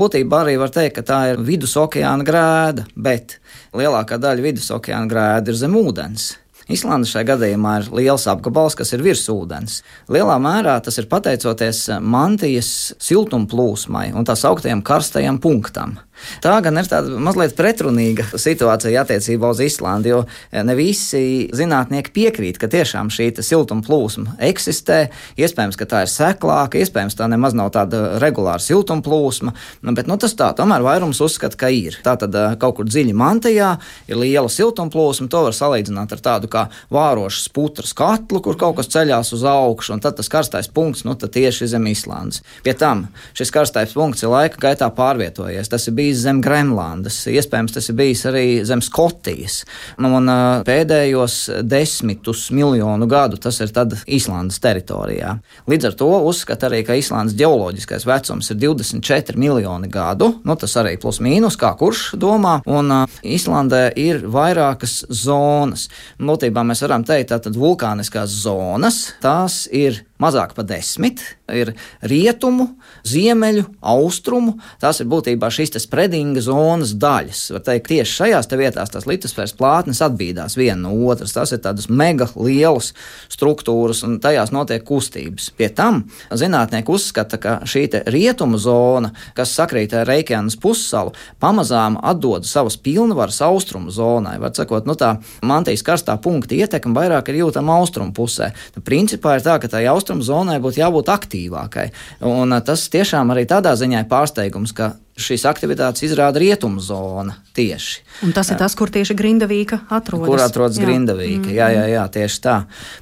Būtībā arī var teikt, ka tā ir vidus okeāna grēda, bet lielākā daļa vidus okeāna grēda ir zem ūdens. Islanda šajā gadījumā ir liels apgabals, kas ir virs ūdens. Lielā mērā tas ir pateicoties mantijas siltumplūsmai un tā sauktiem karstajam punktam. Tā gan ir tāda mazliet pretrunīga situācija attiecībā uz Islandi, jo ne visi zinātnieki piekrīt, ka tiešām šī siltuma plūsma eksistē. Iespējams, ka tā ir seklāka, iespējams, tā nemaz nav tāda regulāra siltuma plūsma, nu, bet nu, tas tā, tomēr vairums uzskata, ka ir. Tā tad kaut kur dziļi mantajā ir liela siltuma plūsma, to var salīdzināt ar tādu kā vārošu putras katlu, kur kaut kas ceļās uz augšu, un tad tas karstais punkts nu, tieši zem Islandes. Pie tam šis karstais punkts ir laika gaitā pārvietojies. Tas ir bijis bijis zem Grenlandes, iespējams, tas ir bijis arī zem Skotijas. Nu, un pēdējos desmitus miljonu gadu tas ir Īslandes teritorijā. Līdz ar to uzskata arī, ka Īslandes geoloģiskais vecums ir 24 miljoni gadu. Nu, tas arī plus mīnus, kā kurš domā. Un Īslandē ir vairākas zonas. Būtībā mēs varam teikt, ka vulkāniskās zonas tās ir mazāk par desmit. Ir rietumu, ziemeļu, austrumu. Tās ir būtībā šīs spreadinga zonas daļas. Var teikt, tieši šajās vietās tās litosfēras plātnes atbīdās viena no otras. Tas ir tādas mega lielas struktūras, un tajās notiek kustības. Pie tam zinātnieki uzskata, ka šī rietumu zona, kas sakrīt ar Reikjānas pussalu, pamazām atdod savas pilnvaras austrumu zonai. Var sakot, nu tā mantijas karstā punkta ietekme vairāk ir jūtama austrumu pusē. Nu, principā ir tā, ka tai austrumu zonai būtu jābūt aktīvākai. Un tas tiešām arī tādā ziņā ir pārsteigums, ka šīs aktivitātes izrāda rietumu zona tieši. Un tas ir tas, kur tieši Grindavīka atrodas. Kur atrodas jā. Grindavīka, jā, jā, jā, tieši tā.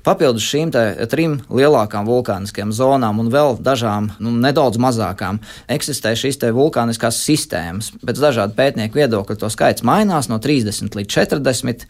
Papildus šīm trim lielākām vulkāniskajām zonām un vēl dažām nu, nedaudz mazākām eksistē šīs vulkāniskās sistēmas. Pēc dažādu pētnieku viedokļu to skaits mainās no 30 līdz 40.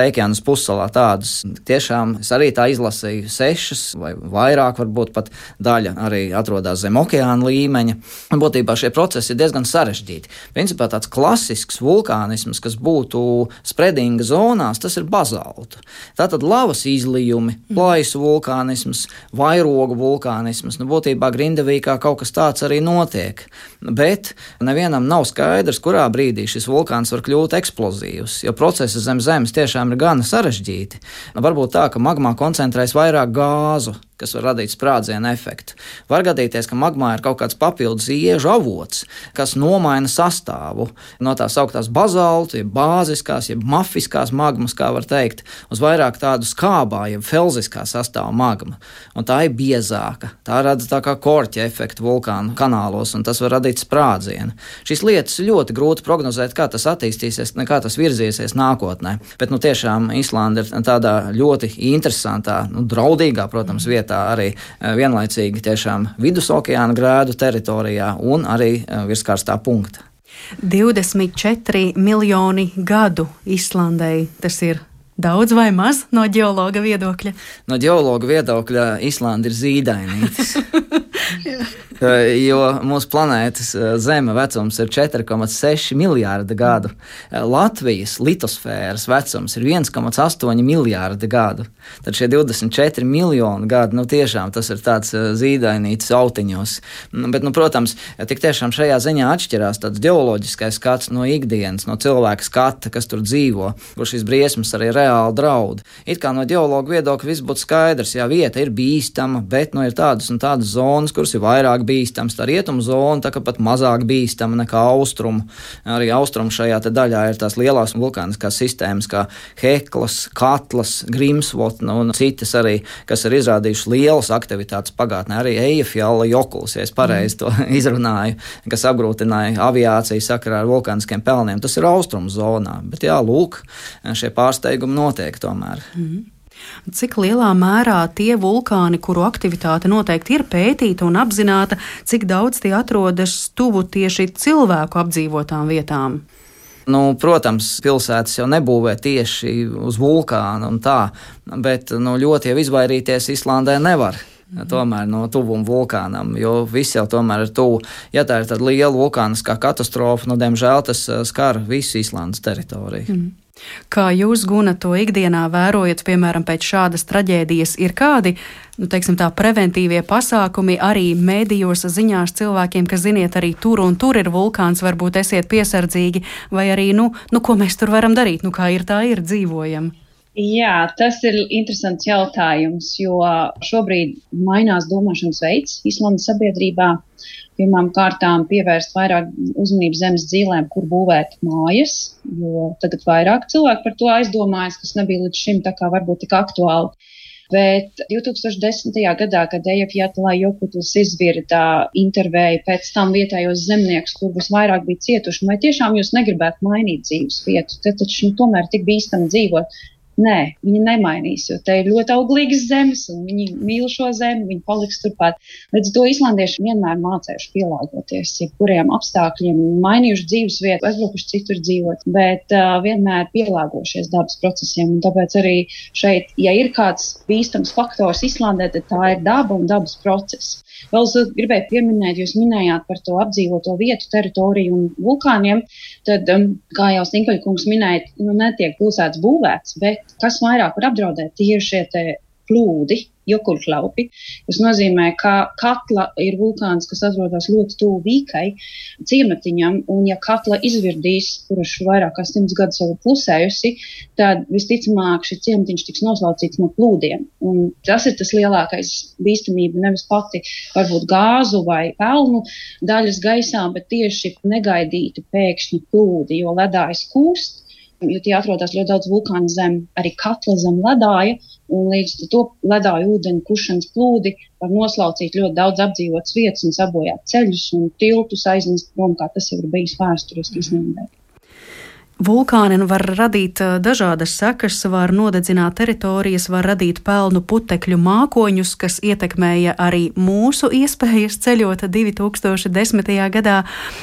Reikjānas pussalā tādas tiešām es arī tā izlasīju sešas vai vairāk, varbūt pat daļa arī atrodas zem okeāna līmeņa. Būtībā šie procesi ir diezgan diezgan sarežģīti. Principā tāds klasisks vulkānisms, kas būtu spredinga zonās, tas ir bazalta. Tātad lavas izlijumi, mm. plaisu vulkānisms, vairogu vulkānisms, nu būtībā Grindavīkā kaut kas tāds arī notiek. Bet nevienam nav skaidrs, kurā brīdī šis vulkāns var kļūt eksplozīvs, jo procesi zem zemes tiešām ir gana sarežģīti. Varbūt tā, ka magmā koncentrēs vairāk gāzu, kas var radīt sprādzienu efektu. Var gadīties, ka magmā ir kaut kāds papildus iežu avots, kas nomaina sastāvu no tās augtās bazalta, jeb bāziskās, jeb mafiskās magmas, kā var teikt, uz vairāk tādu skābā, jeb felziskā sastāvā magma. Un tā ir biezāka. Tā rada tā kā korķa efektu vulkānu kanālos, un tas var radīt sprādzienu. Šīs lietas ļoti grūti prognozēt, kā tas attīstīsies, kā tas virzīsies nākotnē. Bet nu, tiešām Islanda ir tādā ļoti interesantā, nu, draudīgā, protams, vietā vietā arī eh, vienlaicīgi tiešām vidus okeāna grēdu teritorijā un arī eh, virs karstā punkta. 24 miljoni gadu Islandai tas ir daudz vai maz no geologa viedokļa? No geologa viedokļa Islanda ir zīdainītis. Eh, jo mūsu planētas eh, Zeme vecums ir 4,6 miljārdi gadu. Eh, Latvijas litosfēras vecums ir 1,8 miljārdi gadu. Tad šie 24 miljoni gadu, nu tiešām tas ir tāds zīdainīts autiņos. Nu, bet, nu, protams, tik tiešām šajā ziņā atšķirās tāds geoloģiskais skats no ikdienas, no cilvēka skata, kas tur dzīvo, kur šīs briesmas arī reāli draud. It kā no geologa viedokļa viss būtu skaidrs, jā, vieta ir bīstama, bet nu ir tādas un tādas zonas, kuras ir vairāk bīstams, tā rietumu zona tā kā pat mazāk bīstama nekā austrumu. Arī austrumu šajā daļā ir tās lielās vulkāniskās sistēmas, kā Heklas, Katlas, Grimsvotna un citas arī, kas ir izrādījušas lielas aktivitātes pagātnē. Arī Eifjala Jokuls, ja es pareizi to izrunāju, kas apgrūtināja aviāciju sakarā ar vulkāniskiem pelniem. Tas ir austrumu zonā, bet jā, lūk, šie pārsteigumi notiek tomēr. Mm -hmm. Cik lielā mērā tie vulkāni, kuru aktivitāte noteikti ir pētīta un apzināta, cik daudz tie atrodas tuvu tieši cilvēku apdzīvotām vietām? Nu, protams, pilsētas jau nebūvē tieši uz vulkāna un tā, bet nu, ļoti jau izvairīties Islandē nevar. Mm -hmm. Tomēr no tuvuma vulkānam, jo viss jau tomēr ir tuvu. Ja tā ir tāda liela vulkāniskā katastrofa, nu, diemžēl tas eh, skar visu Islandes teritoriju. Mm. Kā jūs, Guna, to ikdienā vērojat, piemēram, pēc šādas traģēdijas, ir kādi, nu, teiksim, tā preventīvie pasākumi arī mēdījos ziņās cilvēkiem, kas, ziniet, arī tur un tur ir vulkāns, varbūt esiet piesardzīgi, vai arī, nu, nu ko mēs tur varam darīt, nu, kā ir tā ir dzīvojam? Jā, tas ir interesants jautājums, jo šobrīd mainās domāšanas veids Islandes sabiedrībā pirmām kārtām pievērst vairāk uzmanības zemes dzīvēm, kur būvēt mājas, jo tagad vairāk cilvēku par to aizdomājas, kas nebija līdz šim tā kā varbūt tik aktuāli. Bet 2010. gadā, kad Ejafjatlā Jokutus izvirda intervēju pēc tam vietējos zemniekus, kur visvairāk bija cietuši, vai tiešām jūs negribētu mainīt dzīves vietu, tad taču nu, tomēr tik bīstami dzīvot. Nē, viņi nemainīs, jo te ir ļoti auglīgas zemes, un viņi mīl šo zemi, viņi paliks turpat. Līdz ar to islandieši vienmēr mācījuši pielāgoties jebkuriem apstākļiem, mainījuši dzīves vietu, aizbraukuši citur dzīvot, bet uh, vienmēr pielāgojušies dabas procesiem. Tāpēc arī šeit, ja ir kāds bīstams faktors Islandē, tad tā ir daba un dabas process. Vēl es gribēju pieminēt, jūs minējāt par to apdzīvoto vietu, teritoriju un vulkāniem. Tad, um, kā jau Stinkaļkungs minēja, nu, netiek pilsētas būvēts, bet kas vairāk var apdraudēt tieši šie plūdi, jokurklaupi, kas nozīmē, ka katla ir vulkāns, kas atrodas ļoti tuvu vīkai, ciematiņam, un ja katla izvirdīs, kurš vairāk kā simts gadus jau ir plusējusi, tad visticamāk šis ciematiņš tiks noslaucīts no plūdiem. Un tas ir tas lielākais bīstamība, nevis pati varbūt gāzu vai pelnu daļas gaisā, bet tieši negaidīti pēkšņi plūdi, jo ledājas kūst jo tie atrodas ļoti daudz vulkānu zem, arī katla zem ledāja, un līdz to ledāju ūdeņu kušanas plūdi var noslaucīt ļoti daudz apdzīvotas vietas un sabojāt ceļus un tiltus aiznest prom, kā tas jau ir bijis vēsturiski izņemdēt. Vulkāni var radīt dažādas sekas, var nodedzināt teritorijas, var radīt pelnu putekļu mākoņus, kas ietekmēja arī mūsu iespējas ceļot 2010. gadā.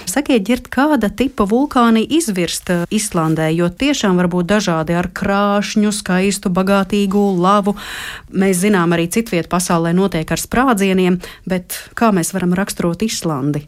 Sakiet, ģirt, kāda tipa vulkāni izvirst Islandē, jo tiešām var būt dažādi ar krāšņu, skaistu, bagātīgu lavu. Mēs zinām, arī citviet pasaulē notiek ar sprādzieniem, bet kā mēs varam raksturot Islandi?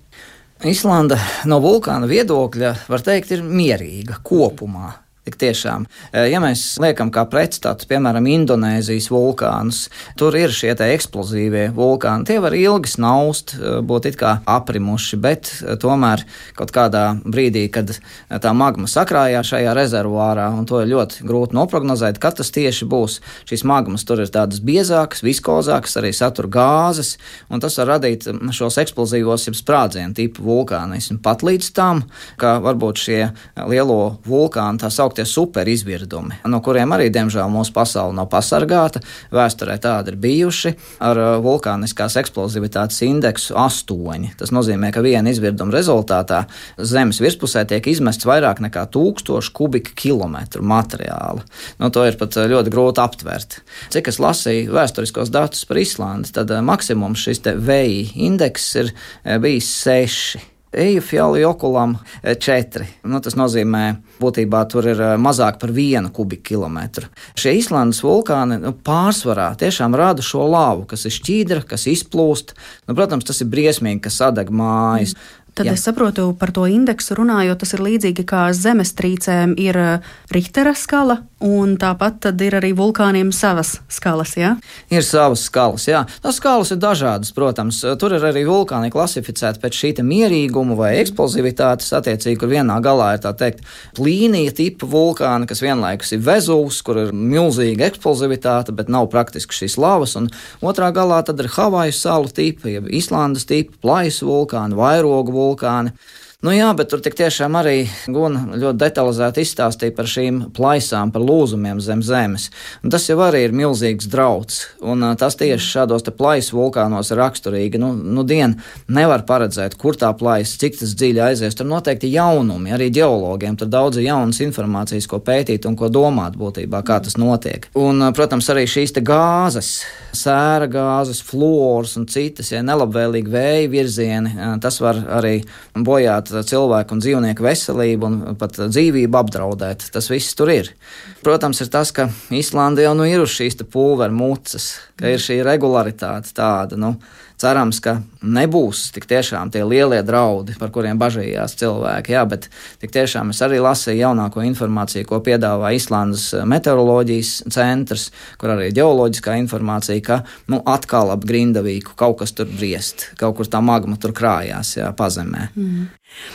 Islanda no vulkāna viedokļa var teikt ir mierīga kopumā. Tik tiešām, e, ja mēs liekam kā pretstatu, piemēram, Indonēzijas vulkānus, tur ir šie eksplozīvie vulkāni. Tie var ilgi snaust, e, būt it kā aprimuši, bet e, tomēr kaut kādā brīdī, kad tā magma sakrājās šajā rezervuārā, un to ir ļoti grūti noprognozēt, kad tas tieši būs. Šīs magmas tur ir tādas biezākas, viskozākas, arī satur gāzes, un tas var radīt šos eksplozīvos, jeb sprādzienu tipu vulkānismu. Pat līdz tam, ka varbūt šie lielo vulkānu tā sauktie sauktie superizvirdumi, no kuriem arī, diemžēl, mūsu pasaule nav pasargāta. Vēsturē tādi ir bijuši ar uh, vulkāniskās eksplozivitātes indeksu 8. Tas nozīmē, ka viena izvirduma rezultātā Zemes virspusē tiek izmests vairāk nekā 1000 kubikkilometru materiāla. Nu, to ir pat uh, ļoti grūti aptvert. Cik es lasīju vēsturiskos datus par Islandi, tad uh, maksimums šis VI indeks ir bijis 6. Eju fjāli okulam eh, četri. Nu, tas nozīmē, būtībā tur ir eh, mazāk par vienu kubikkilometru. Šie Islandes vulkāni nu, pārsvarā tiešām rada šo lāvu, kas ir šķīdra, kas izplūst. Nu, protams, tas ir briesmīgi, ka sadeg mājas. Mm. Tad Jā. es saprotu par to indeksu runājot, tas ir līdzīgi kā zemestrīcēm ir eh, Richtera skala, un tāpat tad ir arī vulkāniem savas skalas, jā? Ir savas skalas, jā. Tās skalas ir dažādas, protams. Tur ir arī vulkāni klasificēti pēc šī mierīguma vai eksplozivitātes, attiecīgi, kur vienā galā ir tā teikt plīnija tipa vulkāni, kas vienlaikus ir vezūs, kur ir milzīga eksplozivitāte, bet nav praktiski šīs lavas, un otrā galā tad ir Havaju salu tipa, jeb Islandas tipa, plaisu vulkāni, vairogu vulkāni. Nu jā, bet tur tik tiešām arī Guna ļoti detalizēti izstāstīja par šīm plaisām, par lūzumiem zem zemes. Un tas jau arī ir milzīgs drauds. Un tas tieši šādos te plaisu vulkānos ir raksturīgi. Nu, nu dien nevar paredzēt, kur tā plaisa, cik tas dziļi aizies. Tur noteikti jaunumi, arī ģeologiem. Tur daudz jaunas informācijas, ko pētīt un ko domāt būtībā, kā tas notiek. Un, protams, arī šīs gāzes, sēra gāzes, fluors un citas, ja nelabvēlīgi vēja virzieni, tas var arī bojāt cilvēku un dzīvnieku veselību un pat dzīvību apdraudēt. Tas viss tur ir. Protams, ir tas, ka Īslanda jau nu ir šīs pulveru mucas, ka ir šī regularitāte tāda. Nu, cerams, ka nebūs tik tiešām tie lielie draudi, par kuriem bažījās cilvēki. Jā, bet tik tiešām es arī lasīju jaunāko informāciju, ko piedāvā Islandes meteoroloģijas centrs, kur arī ģeoloģiskā informācija, ka nu, atkal ap Grindavīku kaut kas tur briest, kaut kur tā magma tur krājās jā, pazemē. Mm.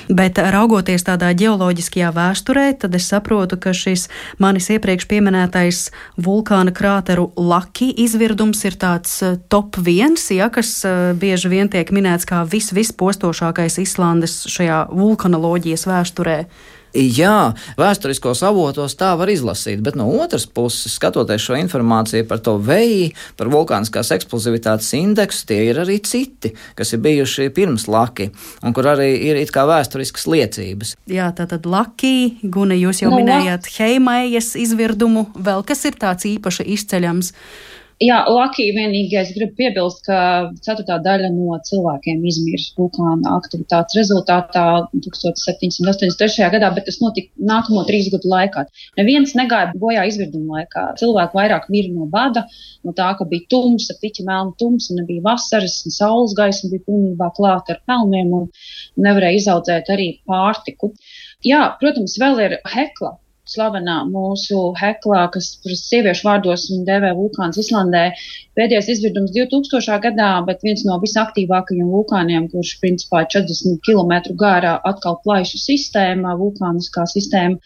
Bet raugoties tādā ģeoloģiskajā vēsturē, tad es saprotu, ka šis manis iepriekš pieminētais vulkāna krāteru Laki izvirdums ir tāds eh, top viens, ja, kas eh, bieži vien tiek minēts kā vis vispostošākais Islandes šajā vulkanoloģijas vēsturē. Jā, vēsturiskos avotos tā var izlasīt, bet no otras puses, skatoties šo informāciju par to vēju, par vulkāniskās eksplozivitātes indeksu, tie ir arī citi, kas ir bijuši pirms Laki, un kur arī ir it kā vēsturiskas liecības. Jā, tā tad Laki, Guna, jūs jau no, minējāt Heimējas izvirdumu, vēl kas ir tāds īpaši izceļams. Jā, Lakija vienīgais grib piebilst, ka ceturtā daļa no cilvēkiem izmirst vulkāna aktivitātes rezultātā 1783. gadā, bet tas notika nākamo trīs gadu laikā. Neviens negāja bojā izvirduma laikā. Cilvēki vairāk mira no bada, no tā, ka bija tumsa, piķa melna tumsa, nebija vasaras, un saules gaisma bija pilnībā klāta ar pelniem un nevarēja izaudzēt arī pārtiku. Jā, protams, vēl ir hekla slavenā mūsu heklā, kas sieviešu vārdos viņa devē vulkāns Islandē. Pēdējais izvirdums 2000. gadā, bet viens no visaktīvākajiem vulkāniem, kurš principā 40 km garā atkal plaišu sistēma, vulkāniskā sistēma.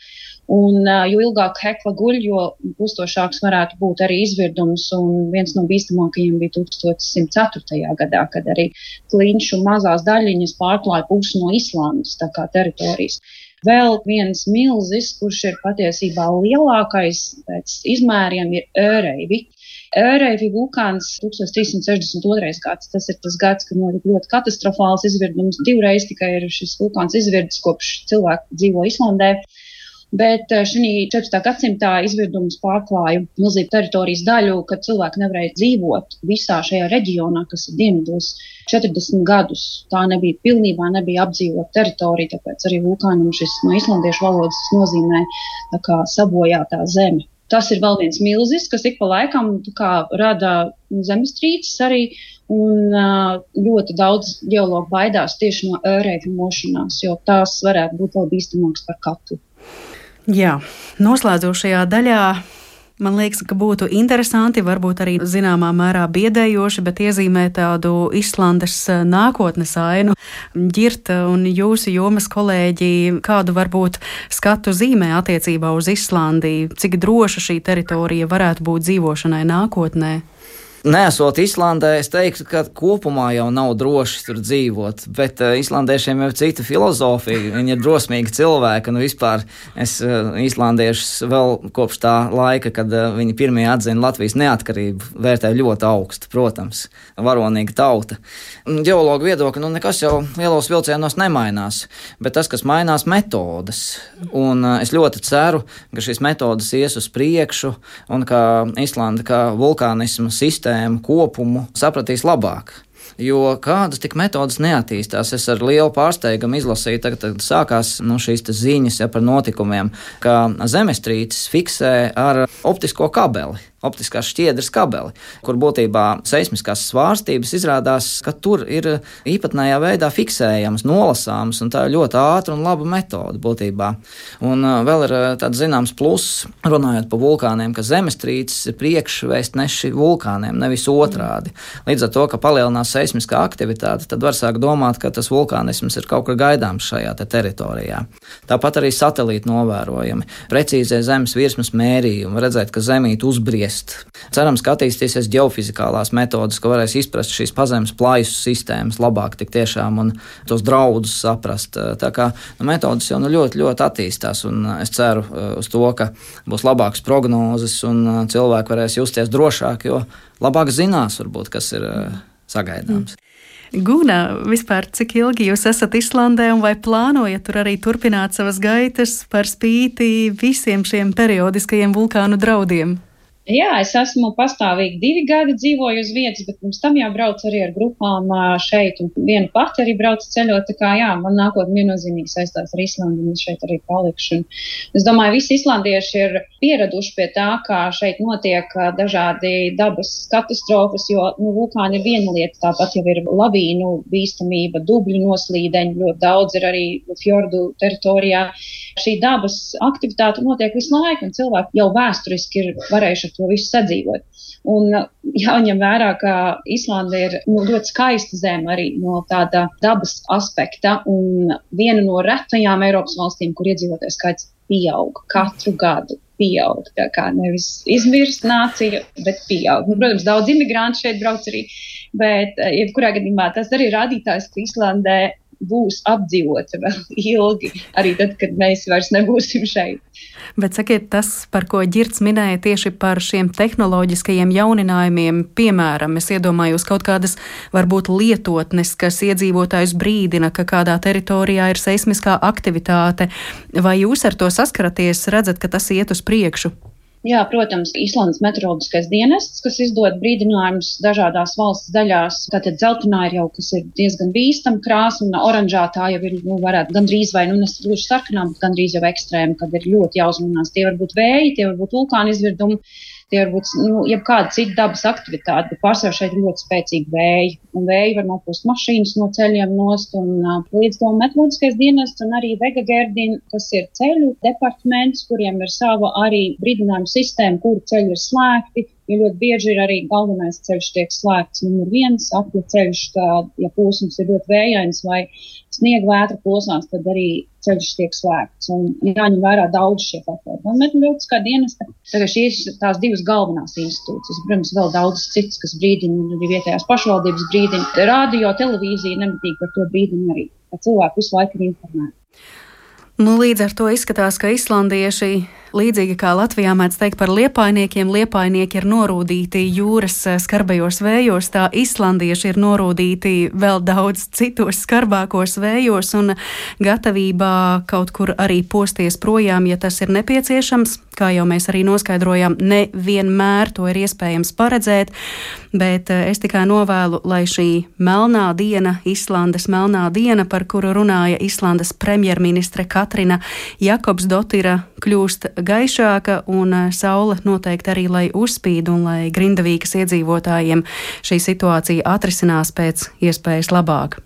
Un, jo ilgāk hekla guļ, jo pustošāks varētu būt arī izvirdums. Un viens no bīstamākajiem bija 1104. gadā, kad arī klinšu mazās daļiņas pārklāja pusi no Islandes teritorijas. Vēl viens milzis, kurš ir patiesībā lielākais pēc izmēriem, ir Ēreivi. Ēreivi vulkāns 1362. gads. Tas ir tas gads, kad notika ļoti katastrofāls izvirdums. Divreiz tikai ir šis vulkāns izvirdis, kopš cilvēki dzīvo Islandē. Bet eh, šī 14. gadsimtā izvirdums pārklāja milzīgu teritorijas daļu, kad cilvēki nevarēja dzīvot visā šajā reģionā, kas ir dienvidos 40 gadus. Tā nebija pilnībā nebija apdzīvota teritorija, tāpēc arī vulkānam šis no islandiešu valodas nozīmē sabojātā zeme. Tas ir vēl viens milzis, kas ik pa laikam kā, rada zemestrīces arī, un ļoti daudz geologu baidās tieši no ērēju mošanās, jo tās varētu būt vēl bīstamākas par katlu. Jā, noslēdzošajā daļā Man liekas, ka būtu interesanti, varbūt arī zināmā mērā biedējoši, bet iezīmēt tādu Islandes nākotnes ainu. Girta un jūsu jomas kolēģi, kādu varbūt skatu zīmē attiecībā uz Islandi, cik droša šī teritorija varētu būt dzīvošanai nākotnē? Nesot Islandē, es teiktu, ka kopumā jau nav droši tur dzīvot, bet uh, islandiešiem jau ir cita filozofija. Viņi ir drosmīgi cilvēki, un vispār es uh, islandiešus vēl kopš tā laika, kad uh, viņi pirmie atzina Latvijas neatkarību, vērtēju ļoti augstu, protams, varonīga tauta. Geologu viedokļi, nu nekas jau lielos vilcienos nemainās, bet tas, kas mainās, metodas. Un uh, es ļoti ceru, ka šīs metodas ies uz priekšu, un ka Islanda kā vulkānisma sistēma sistēmu kopumu sapratīs labāk. Jo kādas tik metodas neattīstās, es ar lielu pārsteigumu izlasīju, tagad, kad sākās nu, šīs ziņas ja, par notikumiem, ka zemestrīces fiksē ar optisko kabeli optiskās šķiedras kabeli, kur būtībā seismiskās svārstības izrādās, ka tur ir īpatnējā veidā fiksējamas, nolasāmas, un tā ir ļoti ātra un laba metode būtībā. Un vēl ir tāds zināms pluss, runājot par vulkāniem, ka zemestrīces ir priekšvēstneši vulkāniem, nevis otrādi. Līdz ar to, ka palielinās seismiskā aktivitāte, tad var sākt domāt, ka tas vulkānisms ir kaut kur gaidāms šajā te teritorijā. Tāpat arī satelīti novērojami, precīzie zemes virsmas mērījumi, redzēt, ka zemīte uzbriež spiest. Cerams, ka attīstīsies geofizikālās metodas, ka varēs izprast šīs pazemes plaisu sistēmas labāk tik tiešām un tos draudus saprast. Tā kā nu, metodas jau nu, ļoti, ļoti attīstās, un es ceru uz to, ka būs labākas prognozes un cilvēki varēs justies drošāk, jo labāk zinās, varbūt, kas ir sagaidāms. Mm. Guna, vispār cik ilgi jūs esat Islandē un vai plānojat tur arī turpināt savas gaitas par spīti visiem šiem periodiskajiem vulkānu draudiem? Jā, es esmu pastāvīgi divi gadi dzīvoju uz vietas, bet pirms tam jau braucu arī ar grupām šeit, un viena pati arī braucu ceļot. Tā kā jā, man nākotnē viennozīmīgi saistās ar Islandu, un es šeit arī palikšu. Un es domāju, visi islandieši ir pieraduši pie tā, kā šeit notiek dažādi dabas katastrofas, jo nu, vulkāni ir viena lieta, tāpat jau ir lavīnu bīstamība, dubļu noslīdeņi, ļoti daudz ir arī fjordu teritorijā. Šī dabas aktivitāte notiek visu laiku, un cilvēki jau vēsturiski ir varējuši to visu sadzīvot. Un uh, jāņem vērā, ka Islanda ir nu, ļoti skaista zeme arī no tāda dabas aspekta un viena no retajām Eiropas valstīm, kur iedzīvotājs skaits pieaug katru gadu. Pieaug. Tā kā nevis izmirst nācija, bet pieaug. Nu, protams, daudz imigrantu šeit brauc arī, bet uh, jebkurā gadījumā tas arī ir rādītājs, ka Islandē būs apdzīvota vēl ilgi, arī tad, kad mēs vairs nebūsim šeit. Bet sakiet, tas, par ko Girts minēja tieši par šiem tehnoloģiskajiem jauninājumiem, piemēram, es iedomājos kaut kādas varbūt lietotnes, kas iedzīvotājus brīdina, ka kādā teritorijā ir seismiskā aktivitāte, vai jūs ar to saskaraties, redzat, ka tas iet uz priekšu? Jā, protams, Islandes meteoroloģiskais dienests, kas izdod brīdinājumus dažādās valsts daļās. Tātad dzeltenā ir jau, kas ir diezgan bīstama krāsa, un oranžā tā jau ir, nu, varētu gandrīz vai, nu, nesagluži sarkanā, bet gandrīz jau ekstrēma, kad ir ļoti jāuzmanās. Tie var būt vēji, tie var būt vulkāni izvirdumi tie var būt nu, jebkāda cita dabas aktivitāte, bet pārsvarā šeit ir ļoti spēcīgi vēji. Un vēji var nopūst mašīnas no ceļiem nost, un uh, līdz tam meteoroloģiskais dienests un arī Vega Gerdina, kas ir ceļu departaments, kuriem ir sava arī brīdinājuma sistēma, kuru ceļi ir slēgti. Jo ļoti bieži ir arī galvenais ceļš tiek slēgts numur viens, apli ceļš, kā, ja posms ir ļoti vējains vai sniega vētra plosās, tad arī ceļš tiek slēgts. Un jāņem vērā daudz šie faktori. Un meteoroloģiskā dienesta, tagad šīs tās divas galvenās institūcijas, protams, vēl daudz citas, kas brīdina, arī vietējās pašvaldības brīdina. Radio, televīzija nemitīgi par to brīdina arī. Cilvēki visu laiku ir informēti. Nu, līdz ar to izskatās, ka islandieši Līdzīgi kā Latvijā mēdz teikt par liepainiekiem, liepainieki ir norūdīti jūras eh, skarbajos vējos, tā islandieši ir norūdīti vēl daudz citos skarbākos vējos un gatavībā kaut kur arī posties projām, ja tas ir nepieciešams. Kā jau mēs arī noskaidrojām, nevienmēr to ir iespējams paredzēt, bet eh, es tikai novēlu, lai šī melnā diena, Islandes melnā diena, par kuru runāja Islandes premjerministre Katrina Jakobs Dotira, kļūst gaišāka, un eh, saule noteikti arī lai uzspīd un lai Grindavīkas iedzīvotājiem šī situācija atrisinās pēc iespējas labāk.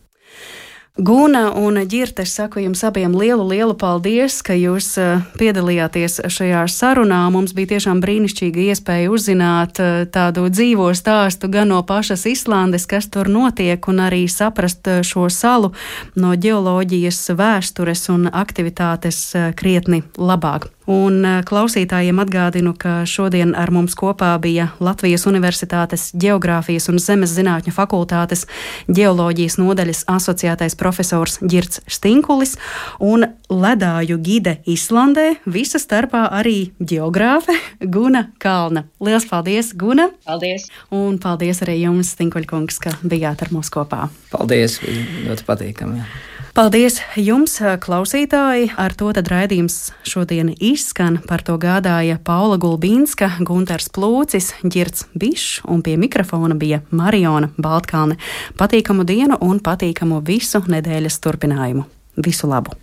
Guna un Girta, es saku jums abiem lielu, lielu paldies, ka jūs eh, piedalījāties šajā sarunā. Mums bija tiešām brīnišķīga iespēja uzzināt eh, tādu dzīvo stāstu gan no pašas Islandes, kas tur notiek, un arī saprast šo salu no ģeoloģijas vēstures un aktivitātes krietni labāk. Un eh, klausītājiem atgādinu, ka šodien ar mums kopā bija Latvijas Universitātes Geogrāfijas un Zemes zinātņu fakultātes ģeoloģijas nodaļas asociētais profesors Girts Stinkulis un ledāju gide Islandē, visa starpā arī geogrāfe Guna Kalna. Lielas paldies, Guna! Paldies! Un paldies arī jums, Stinkuļkungs, ka bijāt ar mums kopā. Paldies! Ļoti patīkami! Paldies jums, klausītāji! Ar to tad raidījums šodien izskan. Par to gādāja Paula Gulbīnska, Gunters Plūcis, Girts Bišs un pie mikrofona bija Mariona Baltkalne. Patīkamu dienu un patīkamu visu nedēļas turpinājumu. Visu labu!